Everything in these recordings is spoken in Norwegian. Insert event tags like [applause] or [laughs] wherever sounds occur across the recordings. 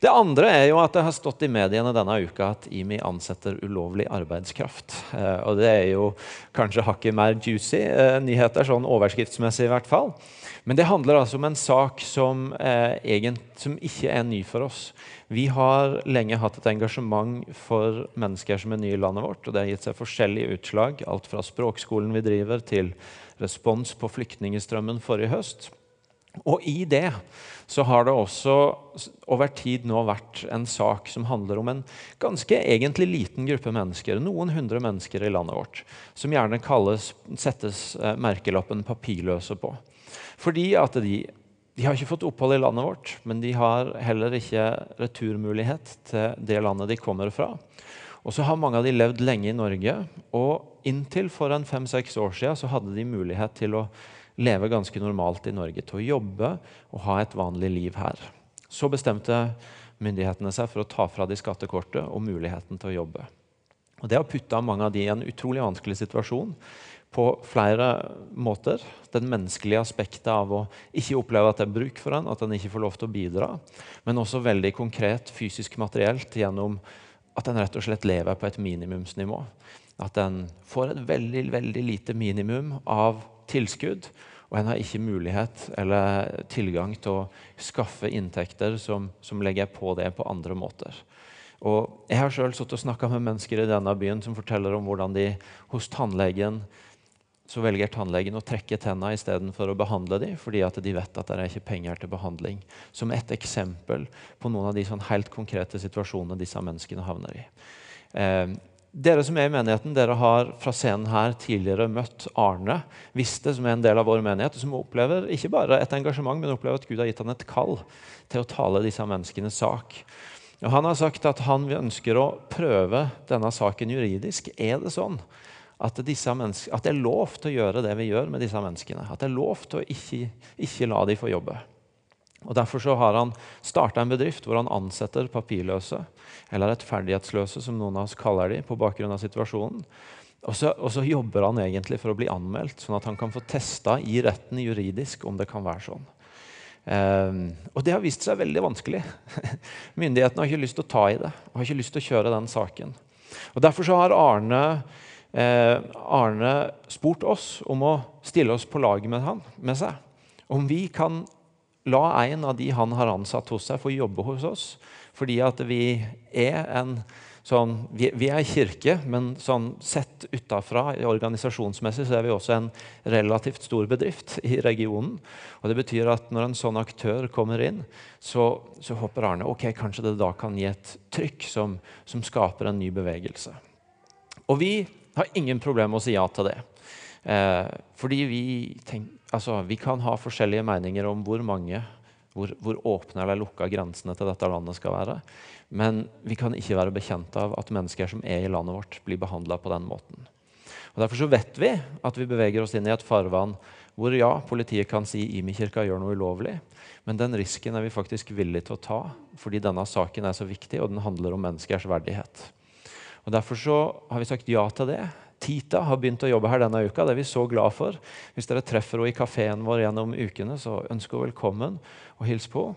Det andre er jo at det har stått i mediene denne uka at IMI ansetter ulovlig arbeidskraft. Eh, og det er jo kanskje hakket mer juicy eh, nyheter, sånn overskriftsmessig i hvert fall. Men det handler altså om en sak som, eh, egent, som ikke er ny for oss. Vi har lenge hatt et engasjement for mennesker som er nye i landet vårt. og Det har gitt seg forskjellige utslag, alt fra språkskolen vi driver, til respons på flyktningstrømmen forrige høst. Og i det så har det også over tid nå vært en sak som handler om en ganske egentlig liten gruppe mennesker, noen hundre mennesker i landet vårt, som gjerne kalles, settes eh, merkelappen 'papirløse' på. Fordi at de, de har ikke fått opphold i landet vårt, men de har heller ikke returmulighet til det landet de kommer fra. Og så har mange av de levd lenge i Norge, og inntil for en fem-seks år siden så hadde de mulighet til å leve ganske normalt i Norge, til å jobbe og ha et vanlig liv her. Så bestemte myndighetene seg for å ta fra de skattekortet og muligheten til å jobbe. Og Det har putta mange av de i en utrolig vanskelig situasjon på flere måter. Den menneskelige aspektet av å ikke oppleve at det er bruk for en, at en ikke får lov til å bidra. Men også veldig konkret fysisk materielt gjennom at en rett og slett lever på et minimumsnivå. At en får et veldig, veldig lite minimum av tilskudd. Og en har ikke mulighet eller tilgang til å skaffe inntekter som, som legger på det på andre måter. Og jeg har sjøl snakka med mennesker i denne byen som forteller om hvordan de hos tannlegen så velger tannlegen å trekke tenna istedenfor å behandle dem, fordi at de vet at det er ikke penger til behandling. Som et eksempel på noen av de sånn helt konkrete situasjonene disse menneskene havner i. Eh, dere som er i menigheten, dere har fra scenen her tidligere møtt Arne Viste, som er en del av vår menighet, og som opplever ikke bare et engasjement, men opplever at Gud har gitt han et kall til å tale disse menneskenes sak. Og han har sagt at han ønsker å prøve denne saken juridisk. Er det sånn at, at, det er lov til å gjøre det vi gjør med disse menneskene? At det er lov til å ikke, ikke la dem få jobbe? Og Derfor så har han starta en bedrift hvor han ansetter papirløse, eller rettferdighetsløse, som noen av oss kaller de, på bakgrunn av situasjonen. Og så, og så, jobber han egentlig for å bli anmeldt, sånn at han kan få testa i retten juridisk om det kan være sånn. Um, og det har vist seg veldig vanskelig. [laughs] Myndighetene har ikke lyst til å ta i det og har ikke lyst til å kjøre den saken. Og Derfor så har Arne, eh, Arne spurt oss om å stille oss på lag med, han, med seg. Om vi kan la en av de han har ansatt hos seg, få jobbe hos oss. Fordi at vi er en sånn Vi, vi er kirke, men sånn sett utafra, organisasjonsmessig, så er vi også en relativt stor bedrift i regionen. Og det betyr at når en sånn aktør kommer inn, så, så håper Arne ok, kanskje det da kan gi et trykk som, som skaper en ny bevegelse. Og vi har ingen problemer med å si ja til det. Eh, fordi vi, tenk, altså, vi kan ha forskjellige meninger om hvor mange hvor, hvor, åpne eller lukka grensene til dette landet skal være. Men vi kan ikke være bekjent av at mennesker som er i landet vårt, blir behandla på den måten. Og Derfor så vet vi at vi beveger oss inn i et farvann hvor ja, politiet kan si Imi-kirka gjør noe ulovlig, men den risken er vi faktisk villige til å ta fordi denne saken er så viktig, og den handler om menneskers verdighet. Og Derfor så har vi sagt ja til det. Tita har begynt å jobbe her denne uka. Det er vi så glad for. Hvis dere treffer henne i kafeen vår gjennom ukene, så ønsker hun velkommen og hils på.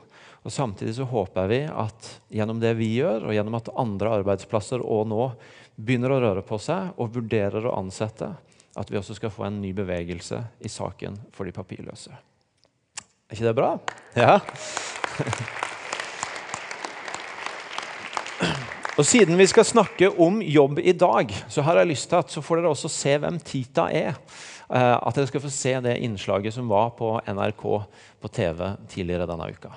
Og Samtidig så håper vi at gjennom det vi gjør, og gjennom at andre arbeidsplasser og nå begynner å røre på seg og vurderer å ansette, at vi også skal få en ny bevegelse i saken for de papirløse. Er ikke det bra? Ja. [laughs] Og Siden vi skal snakke om jobb i dag, så har jeg lyst til at så får dere også se hvem Tita er. Eh, at dere skal få se det innslaget som var på NRK på TV tidligere denne uka.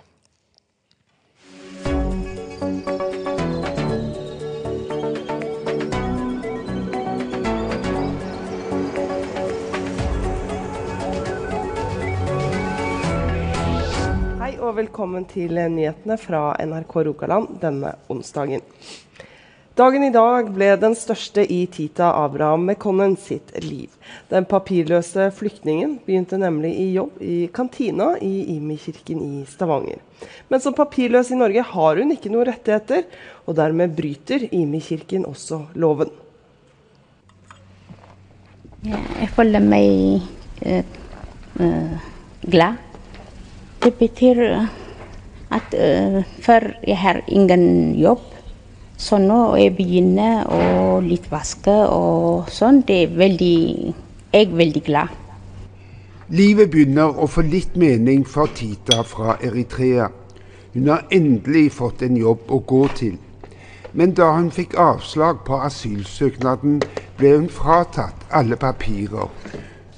Og velkommen til nyhetene fra NRK Rogaland denne onsdagen. Dagen i dag ble den største i Tita Abraham Mekonnen sitt liv. Den papirløse flyktningen begynte nemlig i jobb i kantina i Imi-kirken i Stavanger. Men som papirløs i Norge har hun ikke noen rettigheter, og dermed bryter Imi-kirken også loven. Jeg føler meg uh, uh, glad. Det betyr at uh, før jeg har ingen jobb, så nå jeg begynner å litt vaske og sånn, det er veldig Jeg er veldig glad. Livet begynner å få litt mening for Tita fra Eritrea. Hun har endelig fått en jobb å gå til. Men da hun fikk avslag på asylsøknaden, ble hun fratatt alle papirer.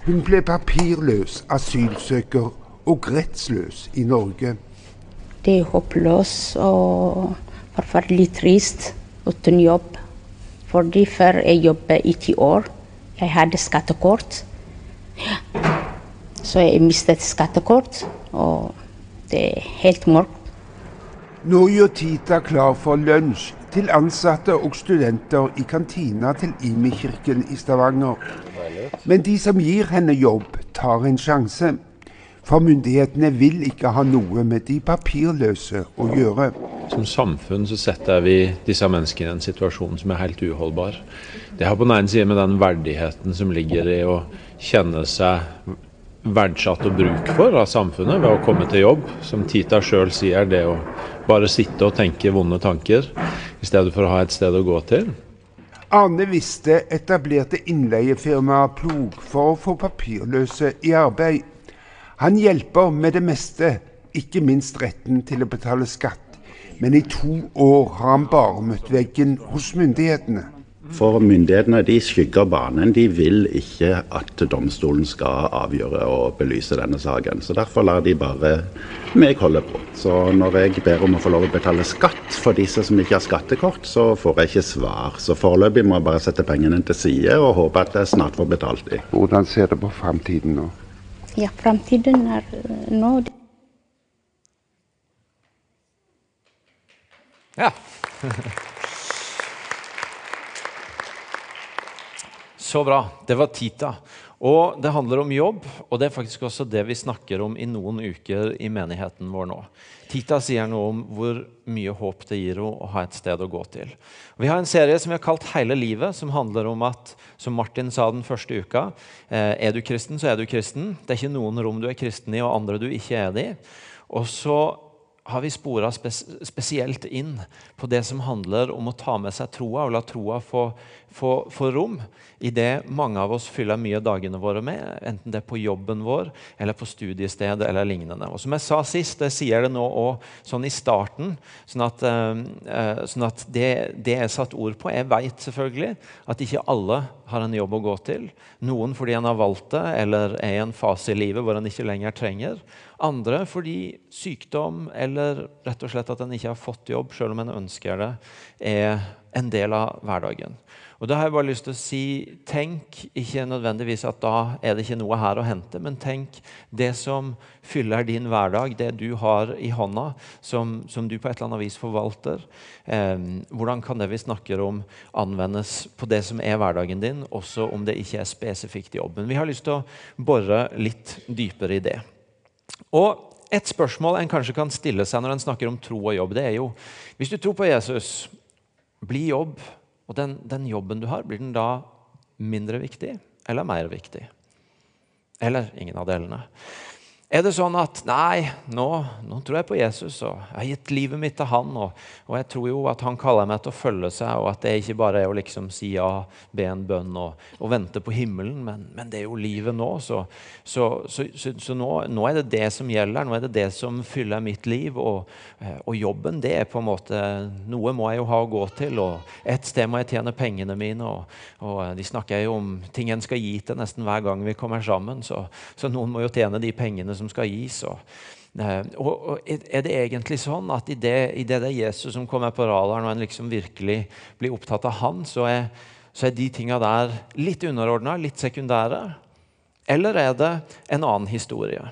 Hun ble papirløs asylsøker og rettsløs i Norge. Det er håpløst og forferdelig trist uten jobb. Fordi før jeg jobbet i ti år, jeg hadde skattekort. Så jeg mistet skattekort, og det er helt mørkt. Nå gjør Tita klar for lunsj til ansatte og studenter i kantina til Imi-kirken i Stavanger. Men de som gir henne jobb, tar en sjanse. For myndighetene vil ikke ha noe med de papirløse å gjøre. Som samfunn så setter vi disse menneskene i en situasjon som er helt uholdbar. Det har på den ene siden med den verdigheten som ligger i å kjenne seg verdsatt og bruk for av samfunnet ved å komme til jobb. Som Tita sjøl sier, det å bare sitte og tenke vonde tanker i stedet for å ha et sted å gå til. Arne Viste etablerte innleiefirmaet Plog for å få papirløse i arbeid. Han hjelper med det meste, ikke minst retten til å betale skatt. Men i to år har han bare møtt veggen hos myndighetene. For myndighetene de skygger banen. De vil ikke at domstolen skal avgjøre og belyse denne saken. Så Derfor lar de bare meg holde på. Så når jeg ber om å få lov å betale skatt for disse som ikke har skattekort, så får jeg ikke svar. Så foreløpig må jeg bare sette pengene til side og håpe at jeg snart får betalt de. Hvordan ser det på framtiden nå? Ja, framtiden er nå Ja. [laughs] Så bra. Det var Tita. Og Det handler om jobb, og det er faktisk også det vi snakker om i noen uker i menigheten vår nå. Tita sier noe om hvor mye håp det gir henne å ha et sted å gå til. Vi har en serie som vi har kalt Hele livet, som handler om at, som Martin sa den første uka, eh, er du kristen, så er du kristen. Det er ikke noen rom du er kristen i, og andre du ikke er det i. Og så har vi spora spes spesielt inn på det som handler om å ta med seg troa og la troa få, få, få rom i det mange av oss fyller mye dagene våre med, enten det er på jobben vår eller på studiestedet eller lignende. Og som jeg sa sist, jeg sier det nå òg sånn i starten, sånn at, uh, sånn at det, det, jeg satt ord på. Jeg veit selvfølgelig at ikke alle har en jobb å gå til. Noen fordi en har valgt det eller er i en fase i livet hvor en ikke lenger trenger. Andre fordi sykdom eller rett og slett at en ikke har fått jobb, selv om en ønsker det, er en del av hverdagen. Og da har jeg bare lyst til å si, Tenk ikke nødvendigvis at da er det ikke noe her å hente, men tenk det som fyller din hverdag, det du har i hånda, som, som du på et eller annet vis forvalter. Eh, hvordan kan det vi snakker om, anvendes på det som er hverdagen din, også om det ikke er spesifikt jobb? Men vi har lyst til å bore litt dypere i det. Og Et spørsmål en kanskje kan stille seg når en snakker om tro og jobb, det er jo Hvis du tror på Jesus, blir jobb, og den, den jobben du har, blir den da mindre viktig eller mer viktig? Eller ingen av delene. Er det sånn at nei, nå, nå, tror jeg på Jesus, og jeg har gitt livet mitt til han, og, og, jeg tror jo at han kaller meg til å følge seg, og at det ikke bare er å liksom si ja, be en bønn og, og vente på himmelen, men, men, det er jo livet nå. Så, så, så, så nå, nå, er det det som gjelder, nå er det det som fyller mitt liv. Og, eh, og, jobben, det er på en måte Noe må jeg jo ha å gå til, og et sted må jeg tjene pengene mine. Og, de snakker jo om ting en skal gi til nesten hver gang vi kommer sammen, så, noen må jo tjene de pengene som som skal gis. Og, eh, og, Er det egentlig sånn at i det, i det, det er Jesus som kommer på radaren, og en liksom virkelig blir opptatt av han, så er, så er de tinga der litt underordna, litt sekundære? Eller er det en annen historie?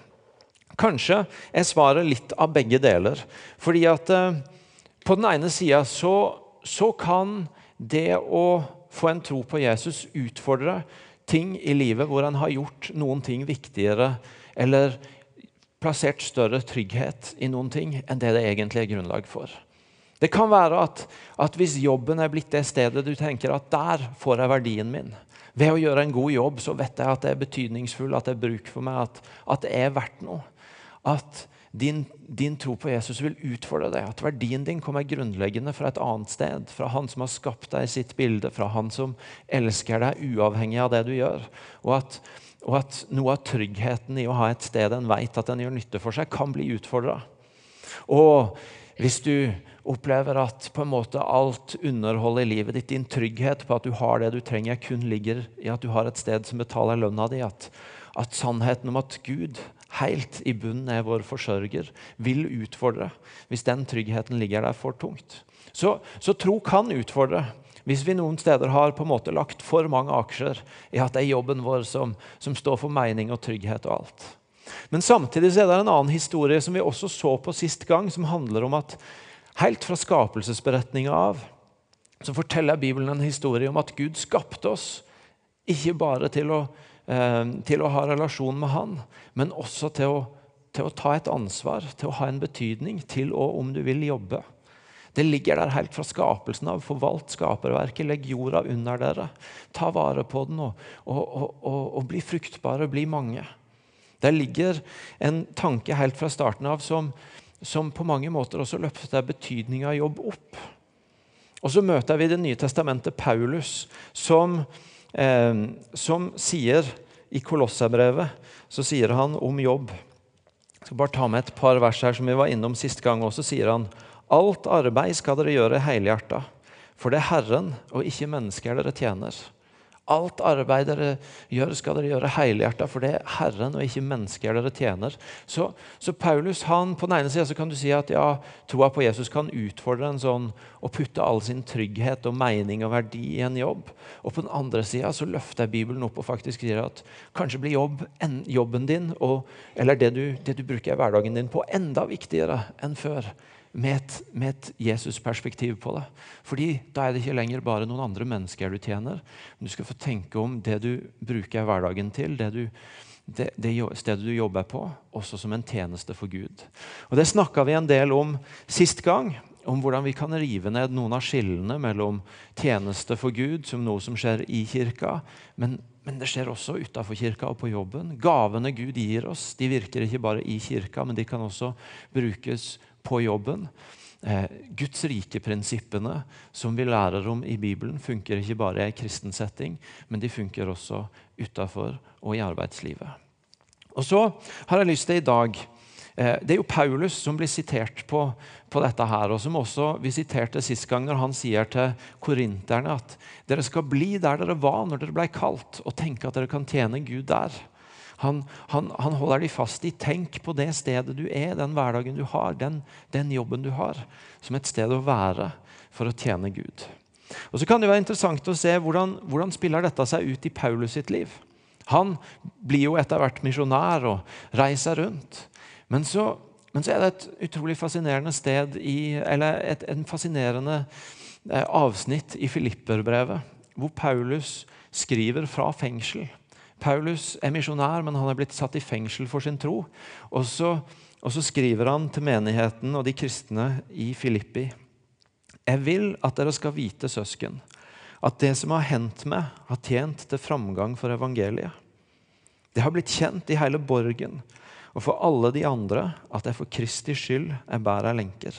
Kanskje er svaret litt av begge deler. Fordi at eh, på den ene sida så, så kan det å få en tro på Jesus utfordre ting i livet hvor en har gjort noen ting viktigere eller plassert større trygghet i noen ting enn det det egentlig er grunnlag for. Det kan være at, at, hvis jobben er blitt det stedet du tenker at der får jeg verdien min Ved å gjøre en god jobb så vet jeg at det er betydningsfull, at det er bruk for meg, at, at det er verdt noe. At din, din, tro på Jesus vil utfordre deg. At verdien din kommer grunnleggende fra et annet sted. Fra han som har skapt deg i sitt bilde, fra han som elsker deg uavhengig av det du gjør. Og at, og at noe av tryggheten i å ha et sted en vet at en gjør nytte for seg, kan bli utfordra. Og hvis du opplever at på en måte alt underholdet i livet ditt, din trygghet på at du har det du trenger, kun ligger i at du har et sted som betaler lønna di, at, at sannheten om at Gud helt i bunnen er vår forsørger, vil utfordre hvis den tryggheten ligger der for tungt. Så, så, tro kan utfordre hvis vi noen steder har på en måte lagt for mange aksjer i at det er jobben vår som, som står for mening og trygghet og alt. Men samtidig er det en annen historie som vi også så på sist gang, som handler om at helt fra skapelsesberetninga av så forteller Bibelen en historie om at Gud skapte oss ikke bare til å Eh, til å ha relasjon med Han, men også til å, til å, ta et ansvar, til å ha en betydning, til å, om du vil, jobbe. Det ligger der helt fra skapelsen av. Forvalt skaperverket. Legg jorda under dere. Ta vare på den og, og, og, og bli fruktbare, bli mange. Der ligger en tanke helt fra starten av som, som på mange måter også løfter betydninga av jobb opp. Og så møter vi Det nye testamentet Paulus, som eh, som sier i Kolossabrevet så sier han om jobb Jeg skal bare ta med et par vers her som vi var innom sist gang. også, sier han Alt arbeid skal dere gjøre helhjerta, for det er Herren og ikke mennesker dere tjener. Alt arbeid dere gjør, skal dere gjøre helhjerta, for det er Herren og ikke mennesker dere tjener. Så, så Paulus han, På den ene sida kan du si at ja, troa på Jesus kan utfordre en sånn å putte all sin trygghet og mening og verdi i en jobb. Og på den andre sida løfter Bibelen opp og faktisk sier at kanskje blir jobb, en, jobben din og, eller det du, det du bruker i hverdagen din på, enda viktigere enn før med et, med et Jesus-perspektiv på det. Fordi da er det ikke lenger bare noen andre mennesker du tjener. Men du skal få tenke om det du bruker hverdagen til, det, du, det, det stedet du jobber på, også som en tjeneste for Gud. Og Det snakka vi en del om sist gang. Om hvordan vi kan rive ned noen av skillene mellom tjeneste for Gud som noe som skjer i kirka, men, men det skjer også utafor kirka og på jobben. Gavene Gud gir oss, de virker ikke bare i kirka, men de kan også brukes på jobben. Eh, Guds rike-prinsippene som vi lærer om i Bibelen, funker ikke bare i kristen setting, men de funker også utafor og i arbeidslivet. Og så har jeg lyst til i dag eh, Det er jo Paulus som blir sitert på, på dette her, og som også vi siterte sist gang når han sier til korinterne at dere skal bli der dere var når dere ble kalt, og tenke at dere kan tjene Gud der. Han, han, han, holder de fast i. Tenk på det stedet du er, den hverdagen du har, den, den, jobben du har, som et sted å være for å tjene Gud. Og så kan det være interessant å se hvordan, hvordan spiller dette seg ut i Paulus sitt liv. Han blir jo etter hvert misjonær og reiser rundt. Men så, men så, er det et utrolig fascinerende sted i, eller et, en fascinerende eh, avsnitt i Filipperbrevet, hvor Paulus skriver fra fengsel. Paulus er misjonær, men han er blitt satt i fengsel for sin tro. Og så, og så skriver han til menigheten og de kristne i Filippi. Jeg vil at dere skal vite, søsken, at det som har hendt meg, har tjent til framgang for evangeliet. Det har blitt kjent i hele borgen og for alle de andre at jeg for Kristi skyld er bærer lenker.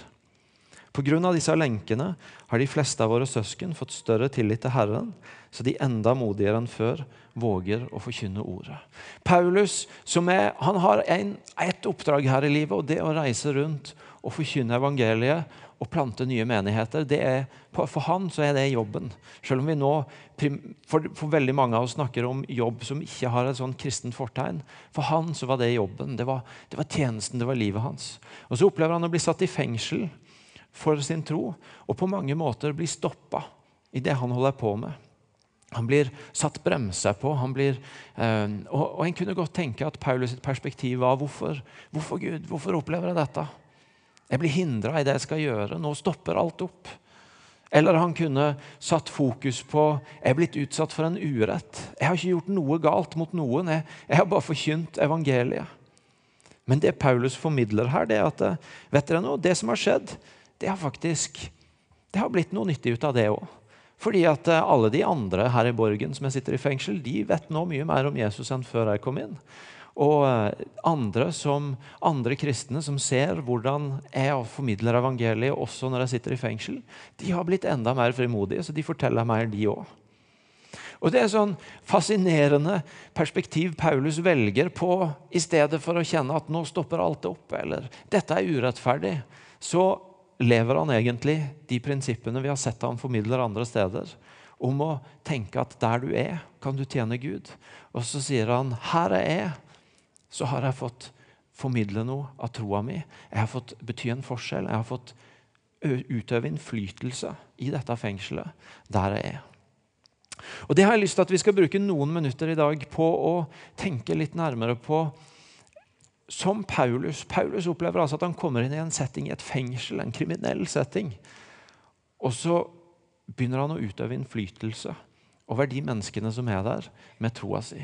Pga. disse lenkene har de fleste av våre søsken fått større tillit til Herren, så de enda modigere enn før våger å forkynne ordet. Paulus er, han har en, ett oppdrag her i livet, og det å reise rundt og forkynne evangeliet og plante nye menigheter. Er, for han så er det jobben. Selv om vi nå for, for, veldig mange av oss snakker om jobb som ikke har et sånn kristent fortegn. For han så var det jobben. Det var, det var tjenesten, det var livet hans. Og Så opplever han å bli satt i fengsel for sin tro, og på mange måter blir stoppa i det han holder på med. Han blir satt bremser på. Blir, eh, og, og, En kunne godt tenke at Paulus' sitt perspektiv var hvorfor, hvorfor Gud, hvorfor opplever jeg dette? Jeg blir hindra i det jeg skal gjøre. Nå stopper alt opp. Eller han kunne satt fokus på jeg er blitt utsatt for en urett. Jeg har ikke gjort noe galt mot noen. Jeg, jeg har bare forkynt evangeliet. Men det Paulus formidler her, det er at vet dere noe, det som har skjedd, det har faktisk det har blitt noe nyttig ut av det òg. Fordi at eh, alle de andre her i borgen som jeg sitter i fengsel, de vet nå mye mer om Jesus enn før jeg kom inn. og eh, andre, som, andre kristne som ser hvordan jeg formidler evangeliet også når jeg sitter i fengsel, de har blitt enda mer frimodige, så de forteller mer, de òg. Og Det er sånn fascinerende perspektiv Paulus velger på i stedet for å kjenne at nå stopper alt opp, eller dette er urettferdig. Så lever han egentlig de prinsippene vi har sett han formidler andre steder. Om å tenke at der du er, kan du tjene Gud. Og så sier han her er jeg så har jeg fått formidle noe av troa mi. Jeg har fått bety en forskjell. Jeg har fått utøve innflytelse i dette fengselet der jeg er. Og Det har jeg lyst til at vi skal bruke noen minutter i dag på å tenke litt nærmere på. Som Paulus. Paulus opplever altså at han kommer inn i en setting i et fengsel, en kriminell setting. Og så begynner han å utøve innflytelse over de menneskene som er der, med troa si.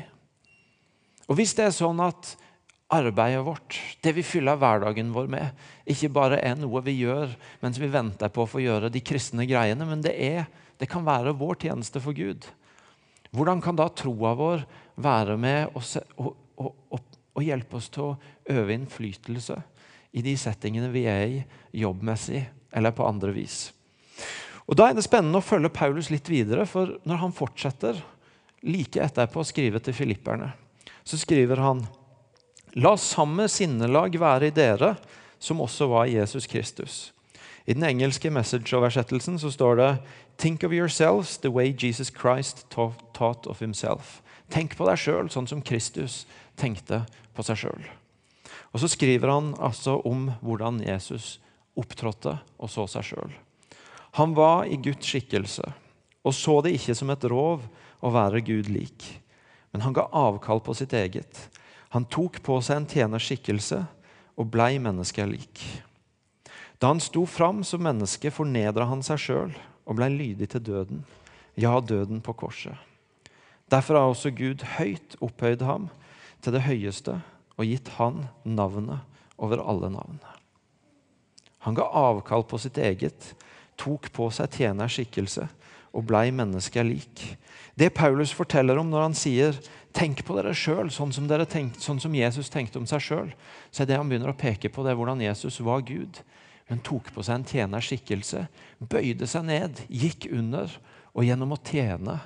Og Hvis det er sånn at arbeidet vårt, det vi fyller hverdagen vår med, ikke bare er noe vi gjør mens vi venter på å få gjøre de kristne greiene, men det, er, det kan være vår tjeneste for Gud. Hvordan kan da troa vår være med å prøve og, og hjelpe oss til å øve innflytelse i de settingene vi er i, jobbmessig eller på andre vis? Og Da er det spennende å følge Paulus litt videre, for når han fortsetter like etterpå å skrive til filipperne, så skriver han La samme sinnelag være i dere som også var i Jesus Kristus. I den engelske message-oversettelsen så står det Think of yourselves the way Jesus Christ taught of himself. Tenk på deg sjøl sånn som Kristus tenkte på seg sjøl. Og så skriver han altså om hvordan Jesus opptrådte og så seg sjøl. Han var i Guds skikkelse og så det ikke som et rov å være Gud lik. Men han ga avkall på sitt eget. Han tok på seg en tjenerskikkelse og blei menneskelik. Da han sto fram som menneske, fornedra han seg sjøl og blei lydig til døden, ja, døden på korset. Derfor har også Gud høyt opphøyd ham til det høyeste og gitt han navnet over alle navn. Han ga avkall på sitt eget, tok på seg tjeners skikkelse og blei mennesket lik. Det Paulus forteller om når han sier 'tenk på dere sjøl', sånn, sånn som Jesus tenkte om seg sjøl, så er det han begynner å peke på, det er hvordan Jesus var Gud, men tok på seg en tjeners skikkelse, bøyde seg ned, gikk under, og gjennom å tjene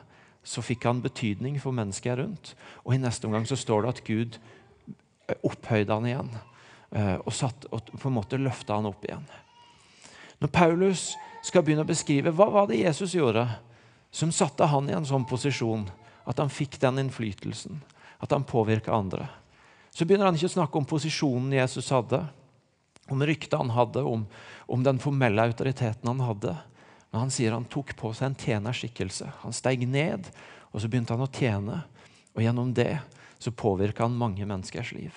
så fikk han betydning for mennesket rundt. Og i neste omgang så står det at Gud opphøyde han igjen eh, og, satt, og på en måte løfta han opp igjen. Når Paulus skal begynne å beskrive hva var det Jesus gjorde som satte han i en sånn posisjon at han fikk den innflytelsen, at han påvirka andre. Så begynner han ikke å snakke om posisjonen Jesus hadde, om ryktet han hadde, om, om den formelle autoriteten han hadde. Men han sier han tok på seg en tjenerskikkelse. Han steg ned, og så begynte han å tjene. Og gjennom det så påvirka han mange menneskers liv.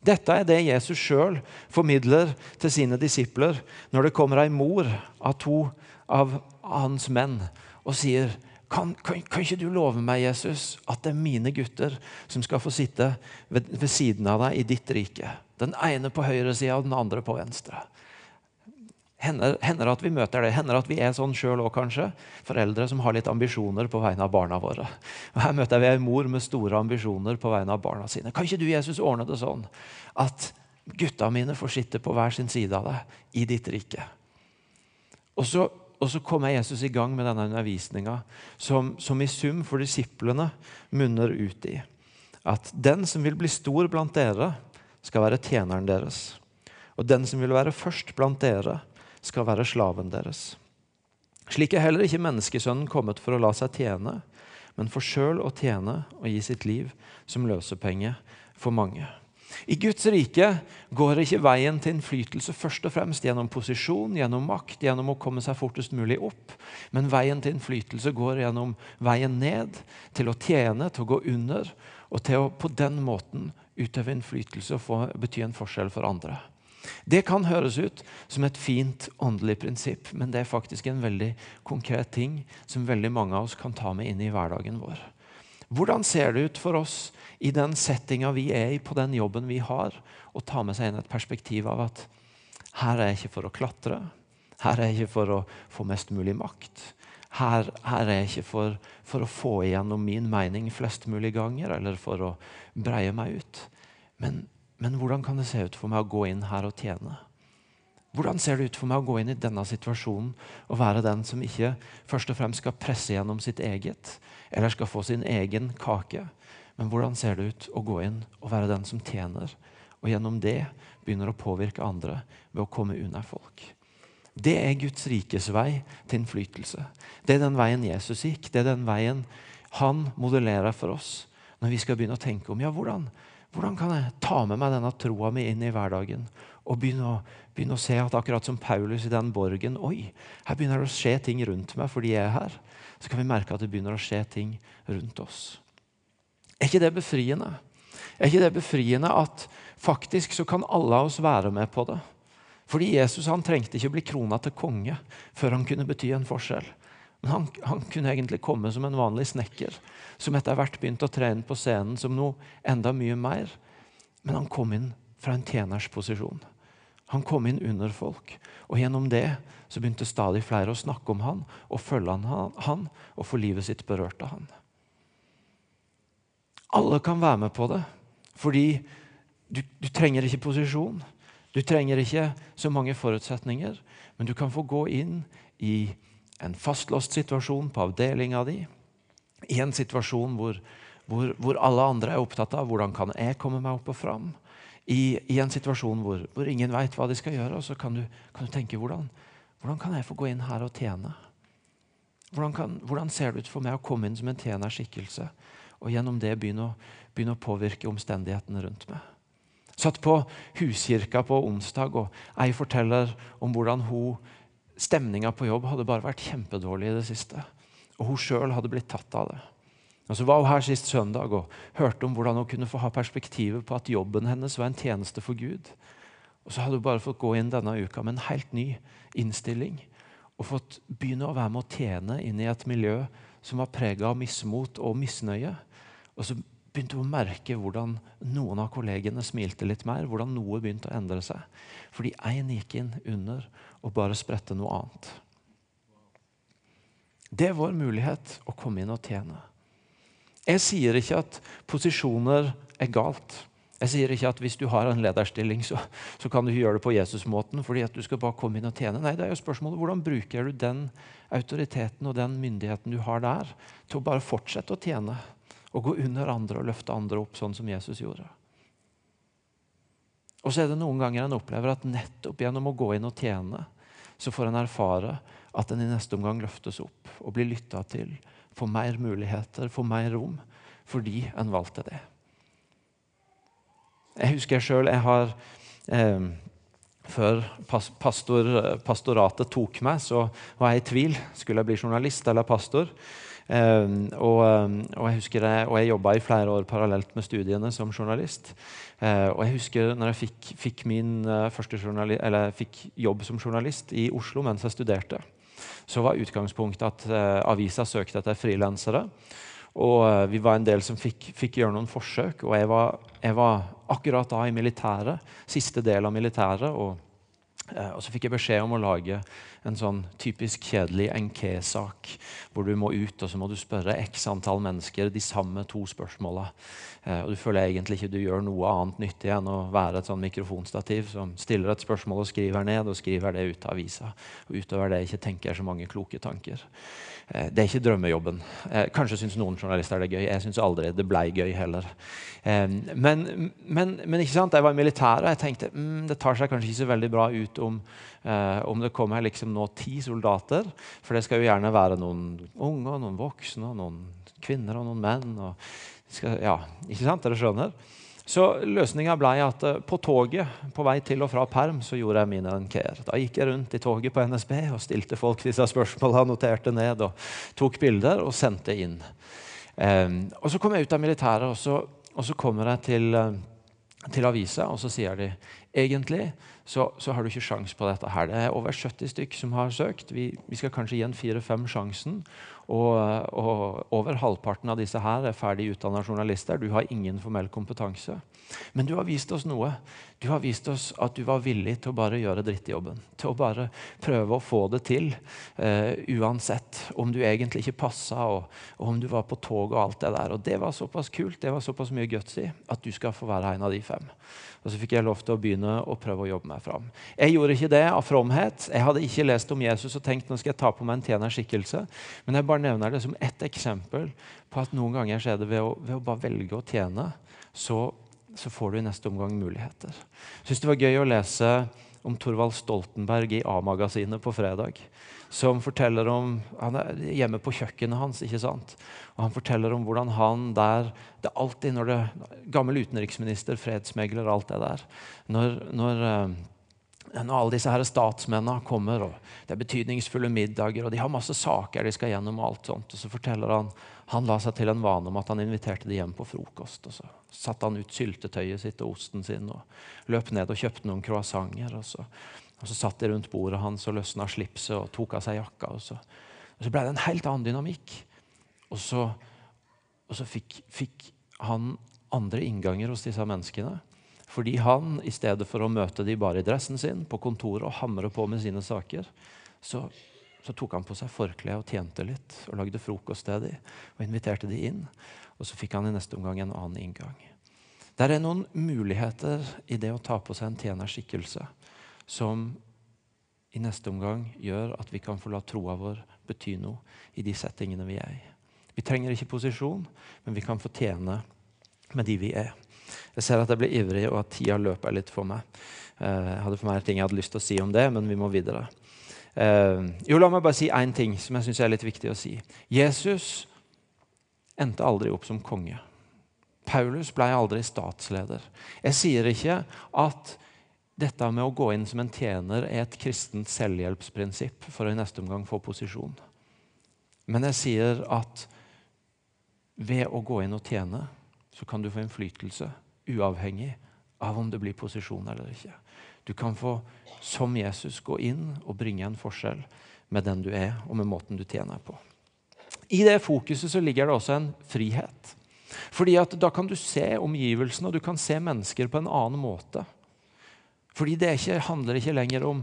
Dette er det Jesus sjøl formidler til sine disipler når det kommer ei mor av to av hans menn og sier kan, kan, kan, ikke du love meg, Jesus, at det er mine gutter som skal få sitte ved, ved siden av deg i ditt rike? Den ene på høyre side og den andre på venstre. Hender, hender at vi møter det. Hender at vi er sånn sjøl òg, kanskje. Foreldre som har litt ambisjoner på vegne av barna våre. Her møter vi en mor med store ambisjoner på vegne av barna sine. Kan ikke du, Jesus, ordne det sånn at gutta mine får sitte på hver sin side av deg i ditt rike? Og så, og så kommer Jesus i gang med denne undervisninga, som, som i sum for disiplene munner ut i at den som vil bli stor blant dere, skal være tjeneren deres. Og den som vil være først blant dere, skal være slaven deres. Slik er heller ikke menneskesønnen kommet for å la seg tjene, men for sjøl å tjene og gi sitt liv som løsepenge for mange. I Guds rike går ikke veien til innflytelse først og fremst gjennom posisjon, gjennom makt, gjennom å komme seg fortest mulig opp. Men veien til innflytelse går gjennom veien ned, til å tjene, til å gå under, og til å på den måten utøve innflytelse og få bety en forskjell for andre. Det kan høres ut som et fint åndelig prinsipp, men det er faktisk en veldig konkret ting som veldig mange av oss kan ta med inn i hverdagen vår. Hvordan ser det ut for oss i den settinga vi er i, på den jobben vi har, å ta med seg inn et perspektiv av at her er jeg ikke for å klatre, her er jeg ikke for å få mest mulig makt. Her, her er jeg ikke for, for å få igjennom min mening flest mulig ganger, eller for å breie meg ut. Men, men hvordan kan det se ut for meg å gå inn her og tjene? Hvordan ser det ut for meg å gå inn i denne situasjonen og være den som ikke først og fremst skal presse gjennom sitt eget, eller skal få sin egen kake? Men hvordan ser det ut å gå inn og være den som tjener, og gjennom det begynner å påvirke andre ved å komme unna folk? Det er Guds rikes vei til innflytelse. Det er den veien Jesus gikk. Det er den veien han modellerer for oss når vi skal begynne å tenke om ja, hvordan, hvordan kan jeg ta med meg denne troa mi inn i hverdagen og begynne å, begynne å, se at akkurat som Paulus i den borgen Oi, her begynner det å skje ting rundt meg fordi jeg er her. Så kan vi merke at det begynner å skje ting rundt oss. Er ikke det befriende? Er ikke det befriende at faktisk så kan alle av oss være med på det? Fordi Jesus han trengte ikke å bli krona til konge før han kunne bety en forskjell. Men han, han, kunne egentlig komme som en vanlig snekker, som etter hvert begynte å trene på scenen som noe enda mye mer. Men han kom inn fra en tjeners posisjon. Han kom inn under folk, og gjennom det så begynte stadig flere å snakke om han og følge han, han og få livet sitt berørt av han. Alle kan være med på det, fordi du, du trenger ikke posisjon. Du trenger ikke så mange forutsetninger, men du kan få gå inn i en fastlåst situasjon på avdelinga di. I en situasjon hvor, hvor, hvor, alle andre er opptatt av hvordan kan jeg komme meg opp og fram. I, i en situasjon hvor, hvor ingen veit hva de skal gjøre. Og så kan du, kan du tenke hvordan, hvordan, kan jeg få gå inn her og tjene? Hvordan, kan, hvordan, ser det ut for meg å komme inn som en tjenerskikkelse og gjennom det begynne å, begynne å påvirke omstendighetene rundt meg? Satt på huskirka på onsdag, og ei forteller om hvordan hun Stemninga på jobb hadde bare vært kjempedårlig i det siste. Og hun sjøl hadde blitt tatt av det. Og Så var hun her sist søndag og hørte om hvordan hun kunne få ha perspektivet på at jobben hennes var en tjeneste for Gud. Og så hadde hun bare fått gå inn denne uka med en helt ny innstilling. Og fått begynne å være med å tjene inn i et miljø som var prega av mismot og misnøye. Og så begynte å merke hvordan noen av kollegene smilte litt mer. Hvordan noe begynte å endre seg. Fordi én gikk inn under og bare spredte noe annet. Det er vår mulighet å komme inn og tjene. Jeg sier ikke at posisjoner er galt. Jeg sier ikke at hvis du har en lederstilling, så, så kan du gjøre det på Jesus-måten fordi at du skal bare komme inn og tjene. Nei, det er jo spørsmålet hvordan bruker du den autoriteten og den myndigheten du har der, til å bare fortsette å tjene og gå under andre og løfte andre opp, sånn som Jesus gjorde. Og så er det noen ganger en opplever at nettopp gjennom å gå inn og tjene, så får en erfare at en i neste omgang løftes opp og blir lytta til, får mer muligheter, får mer rom, fordi en valgte det. Jeg husker jeg sjøl eh, Før pastor, pastoratet tok meg, så var jeg i tvil. Skulle jeg bli journalist eller pastor? Ehm, og, ehm, og, jeg husker det, og jeg jobba i flere år parallelt med studiene som journalist. Uh, og jeg husker når jeg fikk, fikk min uh, første fikk jobb som journalist i Oslo mens jeg studerte, så var utgangspunktet at uh, avisa søkte etter frilansere. Og vi var en del som fikk, fikk gjøre noen forsøk. Og jeg var, jeg var, akkurat da i militæret, siste del av militæret. og og så fikk jeg beskjed om å lage en sånn typisk kjedelig NK-sak, hvor du må ut og så må du spørre x antall mennesker de samme to spørsmåla. Eh, og du føler egentlig ikke du gjør noe annet nyttig enn å være et sånn mikrofonstativ som stiller et spørsmål og skriver ned, og skriver det ut av avisa. Og utover det ikke tenker så mange kloke tanker. Eh, det er ikke drømmejobben. Eh, kanskje syns noen journalister det er gøy. Jeg syns aldri det ble gøy heller. Men, men, men, ikke sant? jeg var i militæret, og jeg tenkte mm, det tar seg kanskje ikke så veldig bra ut om, om det kommer liksom nå ti soldater. For det skal jo gjerne være noen unge, noen voksne, noen kvinner og noen menn. Og skal, ja, ikke sant? Dere skjønner? Så løsninga ble at uh, på toget på vei til og fra perm så gjorde jeg mine enquer. Da gikk jeg rundt i toget på NSB og stilte folk disse spørsmåla, noterte ned og tok bilder og sendte inn. Um, og Så kom jeg ut av militæret, og så, og så kommer jeg til, uh, til avisa, og så sier de egentlig så, så har du ikke sjans på dette her. Det er over 70 stykk som har søkt. Vi, vi skal kanskje gi en fire-fem sjansen. Og, og, over halvparten av disse her er ferdig utdanna journalister. Du har ingen formell kompetanse. Men du har vist oss noe. Du har vist oss at du var villig til å bare gjøre drittjobben. Til å bare prøve å få det til, uh, uansett om du egentlig ikke passa, og, og, om du var på tog og alt det der. Og det var såpass kult, det var såpass mye guts i, at du skal få være en av de fem. Og så fikk jeg lov til å begynne å prøve å jobbe meg fram. Jeg gjorde ikke det av fromhet. Jeg hadde ikke lest om Jesus og tenkt nå skal jeg ta på meg en tjenerskikkelse. Men jeg bare nevner det som ett eksempel på at noen ganger skjer det ved å, ved å bare velge å tjene, så så får du i neste omgang muligheter. Jeg syns det var gøy å lese om Torvald Stoltenberg i A-magasinet på fredag. Som forteller om Han er hjemme på kjøkkenet hans. ikke sant? Og Han forteller om hvordan han der det er alltid når det, Gammel utenriksminister, fredsmegler, alt det der. Når, når eh, når alle disse her statsmennene kommer, og det er betydningsfulle middager, og de har masse saker de skal gjennom, og alt sånt, og så forteller han han la seg til en vane om at han inviterte de hjem på frokost. og Så satte han ut syltetøyet sitt og osten sin og løp ned og kjøpte noen croissanter. Og så, og så satt de rundt bordet hans og løsna slipset og tok av seg jakka. Og så, og så ble det en helt annen dynamikk. Og så, og så fikk, fikk han andre innganger hos disse menneskene. Fordi han, i stedet for å møte de bare i dressen sin på kontoret og hamre på med sine saker, så, så tok han på seg forkleet og tjente litt og lagde frokost til dem og inviterte de inn. Og så fikk han i neste omgang en annen inngang. Det er noen muligheter i det å ta på seg en tjenerskikkelse som i neste omgang gjør at vi kan få la troa vår bety noe i de settingene vi er i. Vi trenger ikke posisjon, men vi kan få tjene med de vi er. Jeg ser at jeg blir ivrig, og at tida løper litt for meg. Eh, jeg hadde for meg ting jeg hadde lyst til å si om det, men vi må videre. Eh, jo, La meg bare si én ting som jeg syns er litt viktig å si. Jesus endte aldri opp som konge. Paulus ble aldri statsleder. Jeg sier ikke at dette med å gå inn som en tjener er et kristent selvhjelpsprinsipp for å i neste omgang få posisjon. Men jeg sier at ved å gå inn og tjene så kan du få innflytelse uavhengig av om det blir posisjon eller ikke. Du kan få, som Jesus, gå inn og bringe en forskjell med den du er, og med måten du tjener på. I det fokuset så ligger det også en frihet. Fordi at Da kan du se omgivelsene og du kan se mennesker på en annen måte. Fordi det ikke, handler ikke lenger om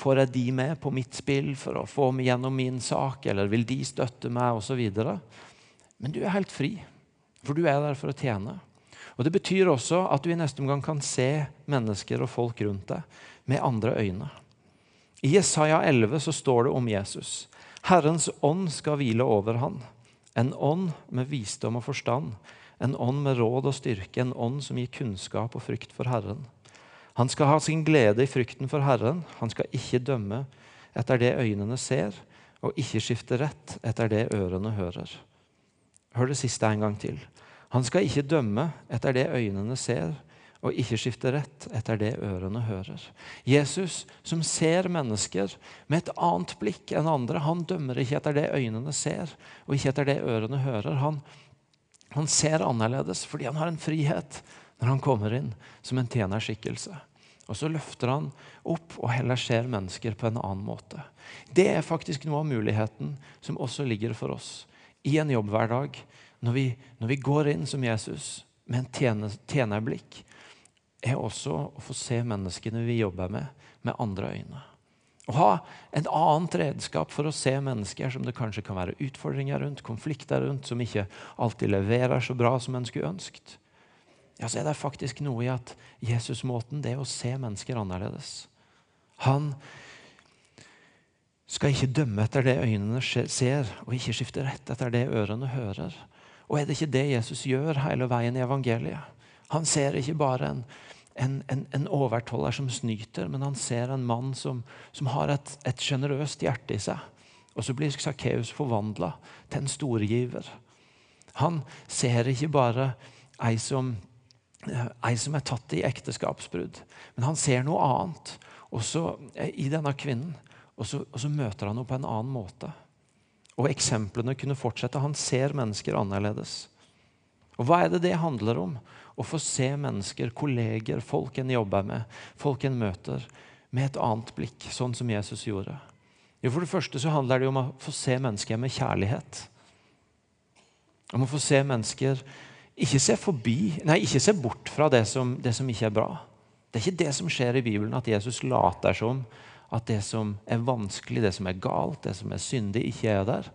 får jeg de med på mitt spill for å få meg gjennom min sak, eller vil de støtte meg, osv. Men du er helt fri. For du er der for å tjene. Og Det betyr også at du i neste omgang kan se mennesker og folk rundt deg med andre øyne. I Jesaja 11 så står det om Jesus. Herrens ånd skal hvile over han. En ånd med visdom og forstand. En ånd med råd og styrke. En ånd som gir kunnskap og frykt for Herren. Han skal ha sin glede i frykten for Herren. Han skal ikke dømme etter det øynene ser, og ikke skifte rett etter det ørene hører. Hør det siste en gang til. Han skal ikke dømme etter det øynene ser, og ikke skifte rett etter det ørene hører. Jesus, som ser mennesker med et annet blikk enn andre, han dømmer ikke etter det øynene ser, og ikke etter det ørene hører. Han, han ser annerledes fordi han har en frihet når han kommer inn som en tjenerskikkelse. Og så løfter han opp og heller ser mennesker på en annen måte. Det er faktisk noe av muligheten som også ligger for oss i en jobbhverdag, når vi, når vi går inn som Jesus med en tjener, tjenerblikk, er også å få se menneskene vi jobber med, med andre øyne. Å ha et annet redskap for å se mennesker som det kanskje kan være utfordringer rundt, konflikter rundt, som ikke alltid leverer så bra som en skulle ønsket. Ja, så er det faktisk noe i at Jesus-måten det er å se mennesker annerledes. Han skal ikke dømme etter det øynene ser, og ikke skifte rett etter det ørene hører. Og er det ikke det Jesus gjør hele veien i evangeliet? Han ser ikke bare en, en, en, en overtoller som snyter, men han ser en mann som, som har et, sjenerøst hjerte i seg. Og så blir Sakkeus forvandla til en storgiver. Han ser ikke bare ei som, ei som er tatt i ekteskapsbrudd, men han ser noe annet også i denne kvinnen. Og så, og så møter han henne på en annen måte. Og eksemplene kunne fortsette. Han ser mennesker annerledes. Og Hva er det det handler om? Å få se mennesker, kolleger, folk en jobber med, folk en møter, med et annet blikk, sånn som Jesus gjorde. Jo, For det første så handler det om å få se mennesker med kjærlighet. Om å få se mennesker ikke se forbi, nei, ikke se bort fra det som, det som ikke er bra. Det er ikke det som skjer i Bibelen, at Jesus later som at det som er vanskelig, det som er galt, det som er syndig, ikke er der.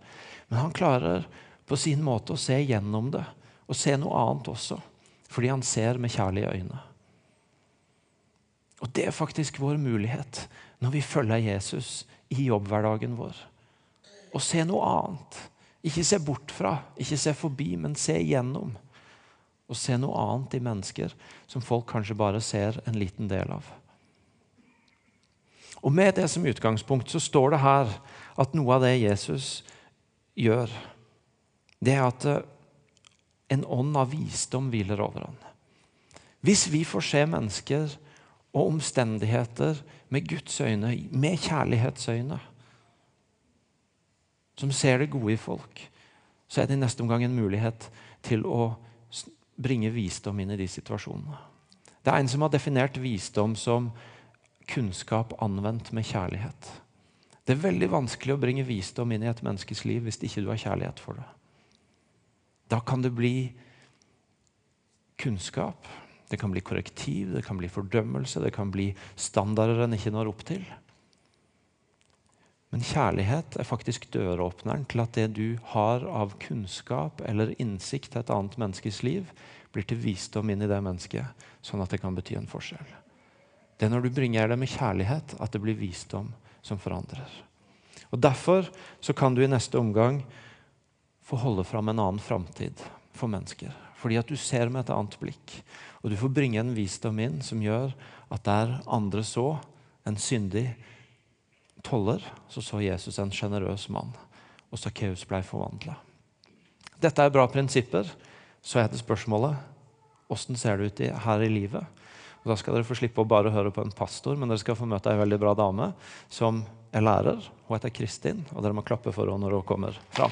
Men han klarer på sin måte å se gjennom det og se noe annet også. Fordi han ser med kjærlige øyne. Og det er faktisk vår mulighet når vi følger Jesus i jobbhverdagen vår. Å se noe annet. Ikke se bort fra, ikke se forbi, men se gjennom. Og se noe annet i mennesker som folk kanskje bare ser en liten del av. Og Med det som utgangspunkt så står det her at noe av det Jesus gjør, det er at eh, en ånd av visdom hviler over ham. Hvis vi får se mennesker og omstendigheter med Guds øyne, med kjærlighetsøyne, som ser det gode i folk, så er det i neste omgang en mulighet til å bringe visdom inn i de situasjonene. Det er en som har definert visdom som kunnskap anvendt med kjærlighet. Det er veldig vanskelig å bringe visdom inn i et menneskes liv hvis ikke du har kjærlighet for det. Da kan det bli kunnskap, det kan bli korrektiv, det kan bli fordømmelse, det kan bli standarder en ikke når opp til. Men kjærlighet er faktisk døråpneren til at det du har av kunnskap eller innsikt til et annet menneskes liv, blir til visdom inn i det mennesket, sånn at det kan bety en forskjell. Det er når du bringer det med kjærlighet, at det blir visdom som forandrer. Og Derfor så kan du i neste omgang få holde fram en annen framtid for mennesker. Fordi at du ser med et annet blikk. Og du får bringe en visdom inn som gjør at der andre så en syndig toller, så så Jesus en sjenerøs mann. Og Sakkeus ble forvandla. Dette er bra prinsipper. Så er det spørsmålet åssen ser det ut her i livet? Og Da skal dere få slippe å bare høre på en pastor, men dere skal få møte ei veldig bra dame som er lærer. Hun heter Kristin, og dere må klappe for henne når hun kommer fram.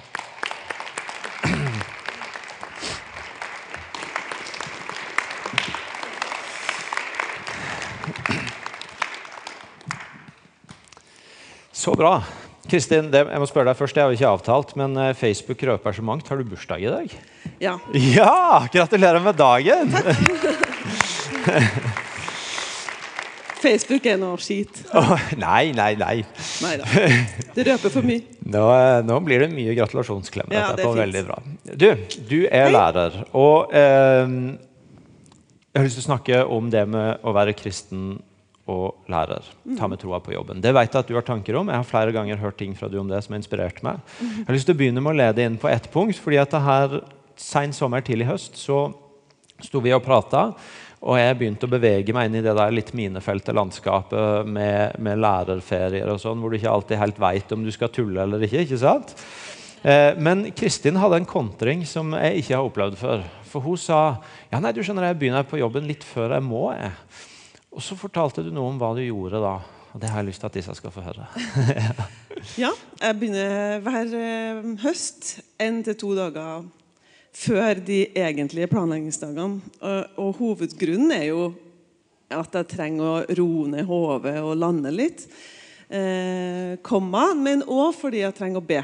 Så bra. Kristin, det, jeg må spørre deg først, det har vi ikke avtalt, men eh, Facebook røper så mangt. Har du bursdag i dag? Ja. Ja! Gratulerer med dagen! [laughs] Facebook er noe skit. [laughs] Oh, nei, nei, nei. Nei da. Det røper for mye. [laughs] Nå, nå blir det mye gratulasjonsklemmer. Ja, det er. Veldig bra. Du, du er lærer, og eh, jeg har lyst til å snakke om det med å være kristen og lærer. Ta med troa på jobben. Det vet jeg at du har tanker om. Jeg har flere ganger hørt ting fra du om det som har inspirert meg. Jeg har lyst til å begynne med å lede inn på ett punkt. fordi at det her Sein sommer, tidlig høst, så sto vi og prata. Og jeg begynte å bevege meg inn i det der litt minefelte landskapet med, med lærerferier og sånn, hvor du ikke alltid helt veit om du skal tulle eller ikke. ikke sant? Eh, men Kristin hadde en kontring som jeg ikke har opplevd før. For hun sa ja nei, du skjønner jeg begynner på jobben litt før jeg må. jeg. Og så fortalte du noe om hva du gjorde da. Og det har jeg lyst til at disse skal få høre. [laughs] Ja, jeg begynner hver eh, høst en til to dager før de egentlige planleggingsdagene. Og, og hovedgrunnen er jo at jeg trenger å roe ned hodet og lande litt. Eh, komma, men òg fordi jeg trenger å be.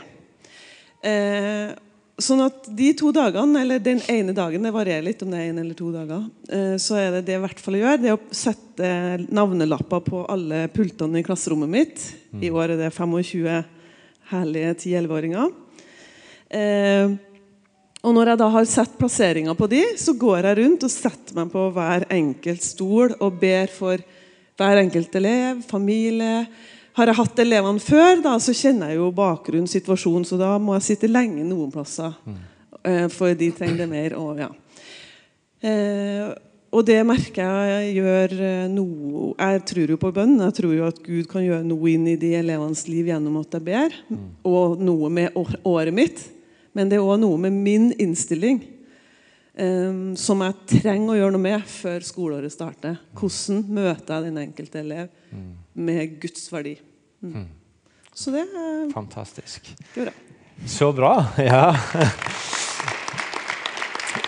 Eh, sånn at de to dagene, eller den ene dagen, det varierer litt om det er en eller to dager, eh, så er det det jeg i hvert fall gjør, det er å sette navnelapper på alle pultene i klasserommet mitt. I år er det 25 herlige 10-11-åringer. Eh, og når jeg da har sett plasseringa på de, så går jeg rundt og setter meg på hver enkelt stol og ber for hver enkelt elev, familie. Har jeg hatt elevene før, da, så kjenner jeg jo bakgrunn, situasjon, så da må jeg sitte lenge noen plasser. eh, For de trenger det mer. Og, ja. Eh, og det merker jeg gjør eh, noe Jeg tror jo på bønn. Jeg tror jo at Gud kan gjøre noe inn i de elevenes liv gjennom at jeg ber. Og noe med året mitt. Men det er òg noe med min innstilling um, som jeg trenger å gjøre noe med før skoleåret starter. Hvordan møter jeg den enkelte elev med Guds verdi? Mm. Så det er Fantastisk. Det bra. Så bra. [laughs] Ja.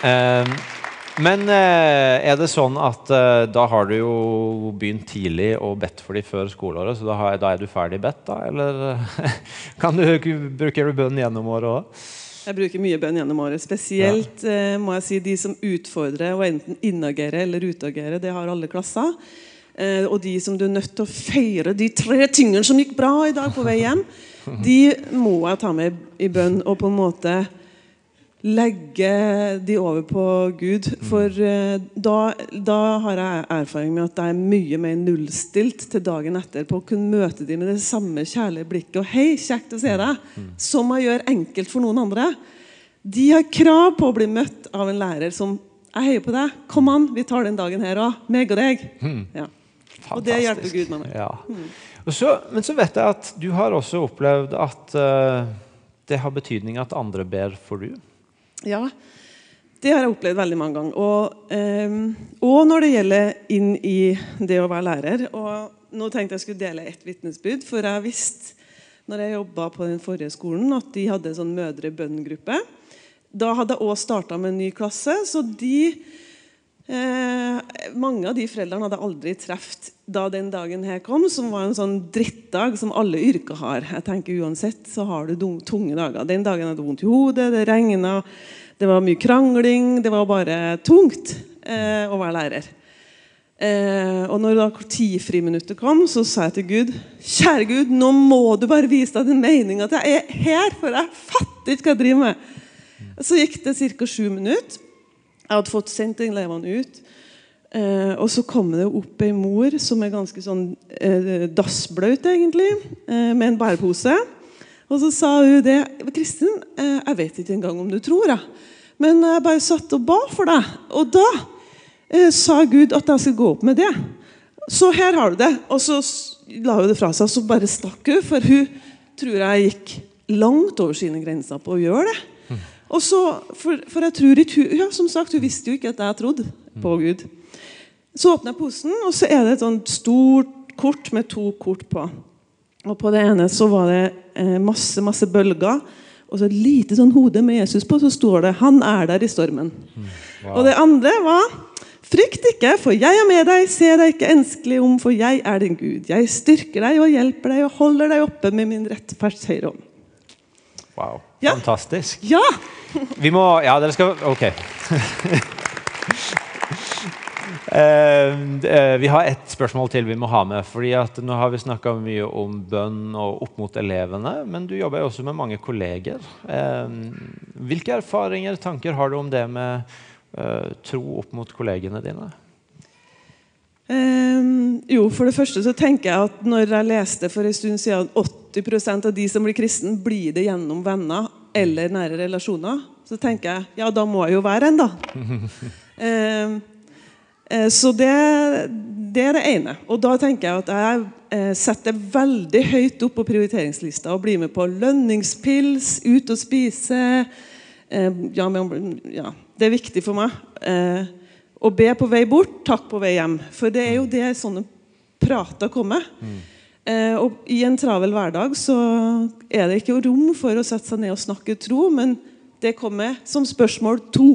um, Men eh, er det sånn at eh, da har du jo begynt tidlig og bedt for dem før skoleåret, så da er du ferdig bedt, da? Eller [laughs] kan du, bruker du bønn gjennom året òg? Jeg bruker mye bønn gjennom året. Spesielt ja. må jeg si de som utfordrer og enten inagerer eller utagerer. Det har alle klasser. Eh, og de som du er nødt til å feire de tre tingene som gikk bra i dag på vei hjem, [laughs] de må jeg ta med i bønn og på en måte legge de over på Gud. For eh, da, da, har jeg erfaring med at jeg er mye mer nullstilt til dagen etter på å kunne møte dem med det samme kjærlige blikket og 'hei, kjekt å se deg', som jeg gjør enkelt for noen andre. De har krav på å bli møtt av en lærer som 'jeg heier på deg', kom an, vi tar den dagen her òg, meg og deg. Ja. Og det hjelper Gud meg med. Ja. Så, men så vet jeg at du har også opplevd at uh, det har betydning at andre ber for du. Ja, det har jeg opplevd veldig mange ganger. Og, eh, og, når det gjelder inn i det å være lærer. Og nå tenkte jeg skulle dele ett vitnesbyrd, for jeg visste når jeg jobba på den forrige skolen, at de hadde en sånn mødre-bønn-gruppe. Da hadde jeg òg starta med en ny klasse, så de eh, Mange av de foreldrene hadde aldri truffet da den dagen her kom, som var en sånn drittdag som alle yrker har. Jeg tenker Uansett så har du tunge dager. Den dagen hadde du vondt i hodet, det regna, det var mye krangling. Det var bare tungt eh, å være lærer. Eh, og når da tiefriminuttet kom, så sa jeg til Gud Kjære Gud, nå må du bare vise deg din mening at jeg er her, for jeg fatter ikke hva jeg driver med. Så gikk det ca. sju minutter. Jeg hadde fått sendt elevene ut. Eh, og så kom det opp ei mor som er ganske sånn eh, dassblaut, egentlig, eh, med en bærepose. Og så sa hun det. 'Kristin, eh, jeg vet ikke engang om du tror, jeg. Men jeg bare satt og ba for deg.' Og da eh, sa Gud at jeg skulle gå opp med det. Så her har du det. Og så la hun det fra seg, og så bare stakk hun. For hun tror jeg gikk langt over sine grenser på å gjøre det. Og så, for, for jeg tror ikke hun, ja, som sagt, hun visste jo ikke at jeg trodde på Gud. Så åpner jeg posen, og så er det et sånt stort kort med to kort på. Og På det ene så var det eh, masse masse bølger, og så et lite sånn hode med Jesus på. Så står det 'Han er der i stormen'. Mm. Wow. Og det andre var 'Frykt ikke, for jeg er med deg. Se deg ikke enskelig om, for jeg er din Gud.' 'Jeg styrker deg og hjelper deg og holder deg oppe med min rettferds høyre hånd.' Wow. Ja. Fantastisk. Ja! Vi må Ja, dere skal Ok. Uh, [laughs] vi har ett spørsmål til vi må ha med. fordi at Nå har vi snakka mye om bønn og opp mot elevene, men du jobber jo også med mange kolleger. Uh, hvilke erfaringer tanker har du om det med uh, tro opp mot kollegene dine? Jo, For det første så tenker jeg at når jeg leste for en stund siden 80% av de som blir kristen, blir det gjennom venner eller nære relasjoner, så tenker jeg ja, da må jeg jo være en, da. [laughs] Eh, så det, det, er det ene. Og da tenker jeg at jeg eh, setter veldig høyt opp på prioriteringslista og blir med på lønningspils, ut og spise. Eh, ja, men, ja, det er viktig for meg. Å be på vei bort, takk på vei hjem. For det er jo det sånne prater kommer. Mm. og I en travel hverdag så er det ikke rom for å sette seg ned og snakke tro, men det kommer som spørsmål to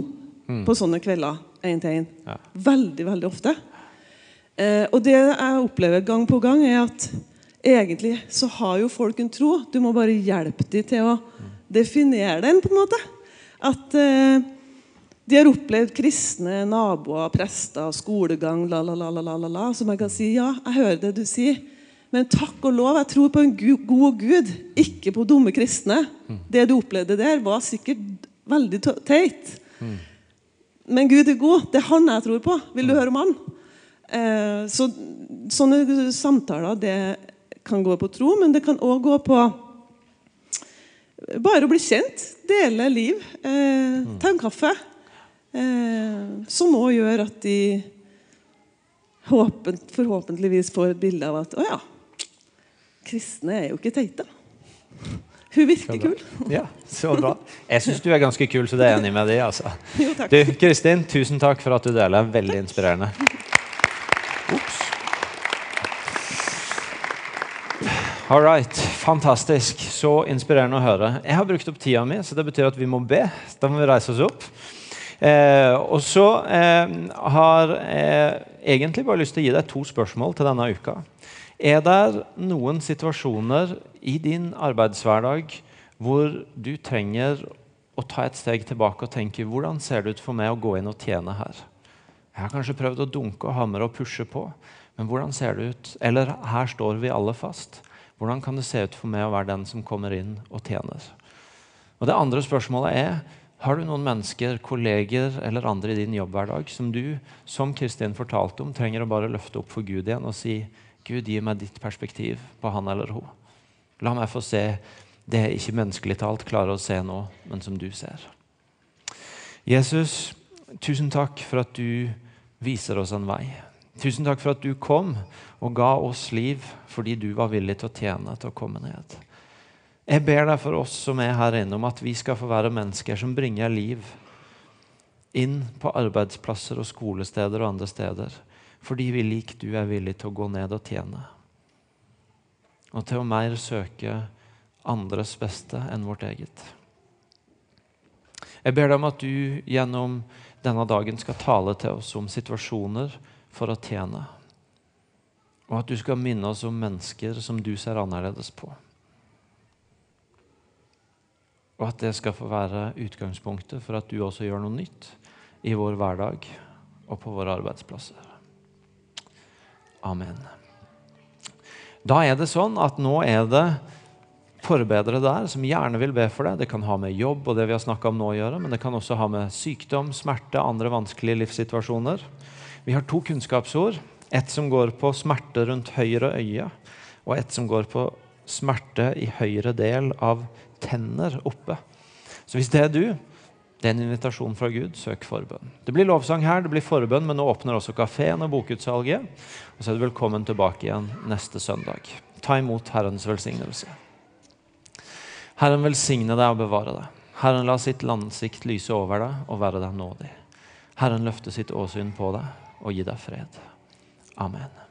mm. på sånne kvelder En til en. Ja. Veldig, veldig ofte. Eh, og det jeg opplever gang på gang, er at egentlig så har jo folk en tro. Du må bare hjelpe dem til å definere den, på en måte. At eh, de har opplevd kristne naboer, prester, skolegang, la, la, la, la, la, la, som jeg kan si ja, jeg hører det du sier. Men takk og lov, jeg tror på en god Gud, ikke på dumme kristne. Mm. Det du opplevde der, var sikkert veldig teit. Mm. Men Gud er god. Det er han jeg tror på. Vil du høre om han? Eh, så, sånne samtaler det kan gå på tro, men det kan òg gå på bare å bli kjent. Dele liv. Eh, ta en kaffe. Eh, som òg gjør at de håpent, forhåpentligvis får et bilde av at å ja, kristne er jo ikke teite. Hun virker kul. Ja, så bra. Jeg syns du er ganske kul, så det er enig med deg altså. [laughs] Jo, takk. Du, Kristin, tusen takk for at du deler. Veldig inspirerende. Ups. All right. Fantastisk. Så inspirerende å høre. Jeg har brukt opp tida mi, så det betyr at vi må be. Da må vi reise oss opp. Eh, og så eh, har jeg egentlig bare lyst til å gi deg to spørsmål til denne uka. Er det noen situasjoner i din arbeidshverdag hvor du trenger å ta et steg tilbake og tenke hvordan ser det ut for meg å gå inn og tjene her? Jeg har kanskje prøvd å dunke og hamre og pushe på, men hvordan ser det ut? Eller her står vi alle fast. Hvordan kan det se ut for meg å være den som kommer inn og tjener? Og Det andre spørsmålet er har du noen mennesker, kolleger eller andre i din jobbhverdag som du, som Kristin fortalte om, trenger å bare løfte opp for Gud igjen og si Gud, gi meg ditt perspektiv på han eller hun. La meg få se det jeg ikke menneskelig talt klarer å se nå, men som du ser. Jesus, tusen takk for at du viser oss en vei. Tusen takk for at du kom og ga oss liv fordi du var villig til å tjene, til å komme ned. Jeg ber deg for oss som er her inne, om at vi skal få være mennesker som bringer liv inn på arbeidsplasser og skolesteder og andre steder, fordi vi lik du er villig til å gå ned og tjene. Og til å mer søke andres beste enn vårt eget. Jeg ber deg om at du gjennom denne dagen skal tale til oss om situasjoner for å tjene. Og at du skal minne oss om mennesker som du ser annerledes på. Og at det skal få være utgangspunktet for at du også gjør noe nytt i vår hverdag og på våre arbeidsplasser. Amen. Da er det sånn at nå er det forbedere der som gjerne vil be for deg. Det kan ha med jobb og det vi har om nå å gjøre, men det kan også ha med sykdom, smerte, andre vanskelige livssituasjoner. Vi har to kunnskapsord. Et som går på smerte rundt høyre øye, og et som går på smerte i høyre del av tenner oppe. Så hvis det er du, det er en invitasjon fra Gud. Søk forbønn. Det blir lovsang her, det blir forbønn, men nå åpner også kafeen og bokutsalget. Og så er du velkommen tilbake igjen neste søndag. Ta imot Herrens velsignelse. Herren velsigne deg og bevare deg. Herren la sitt landsikt lyse over deg og være deg nådig. Herren løfte sitt åsyn på deg og gi deg fred. Amen.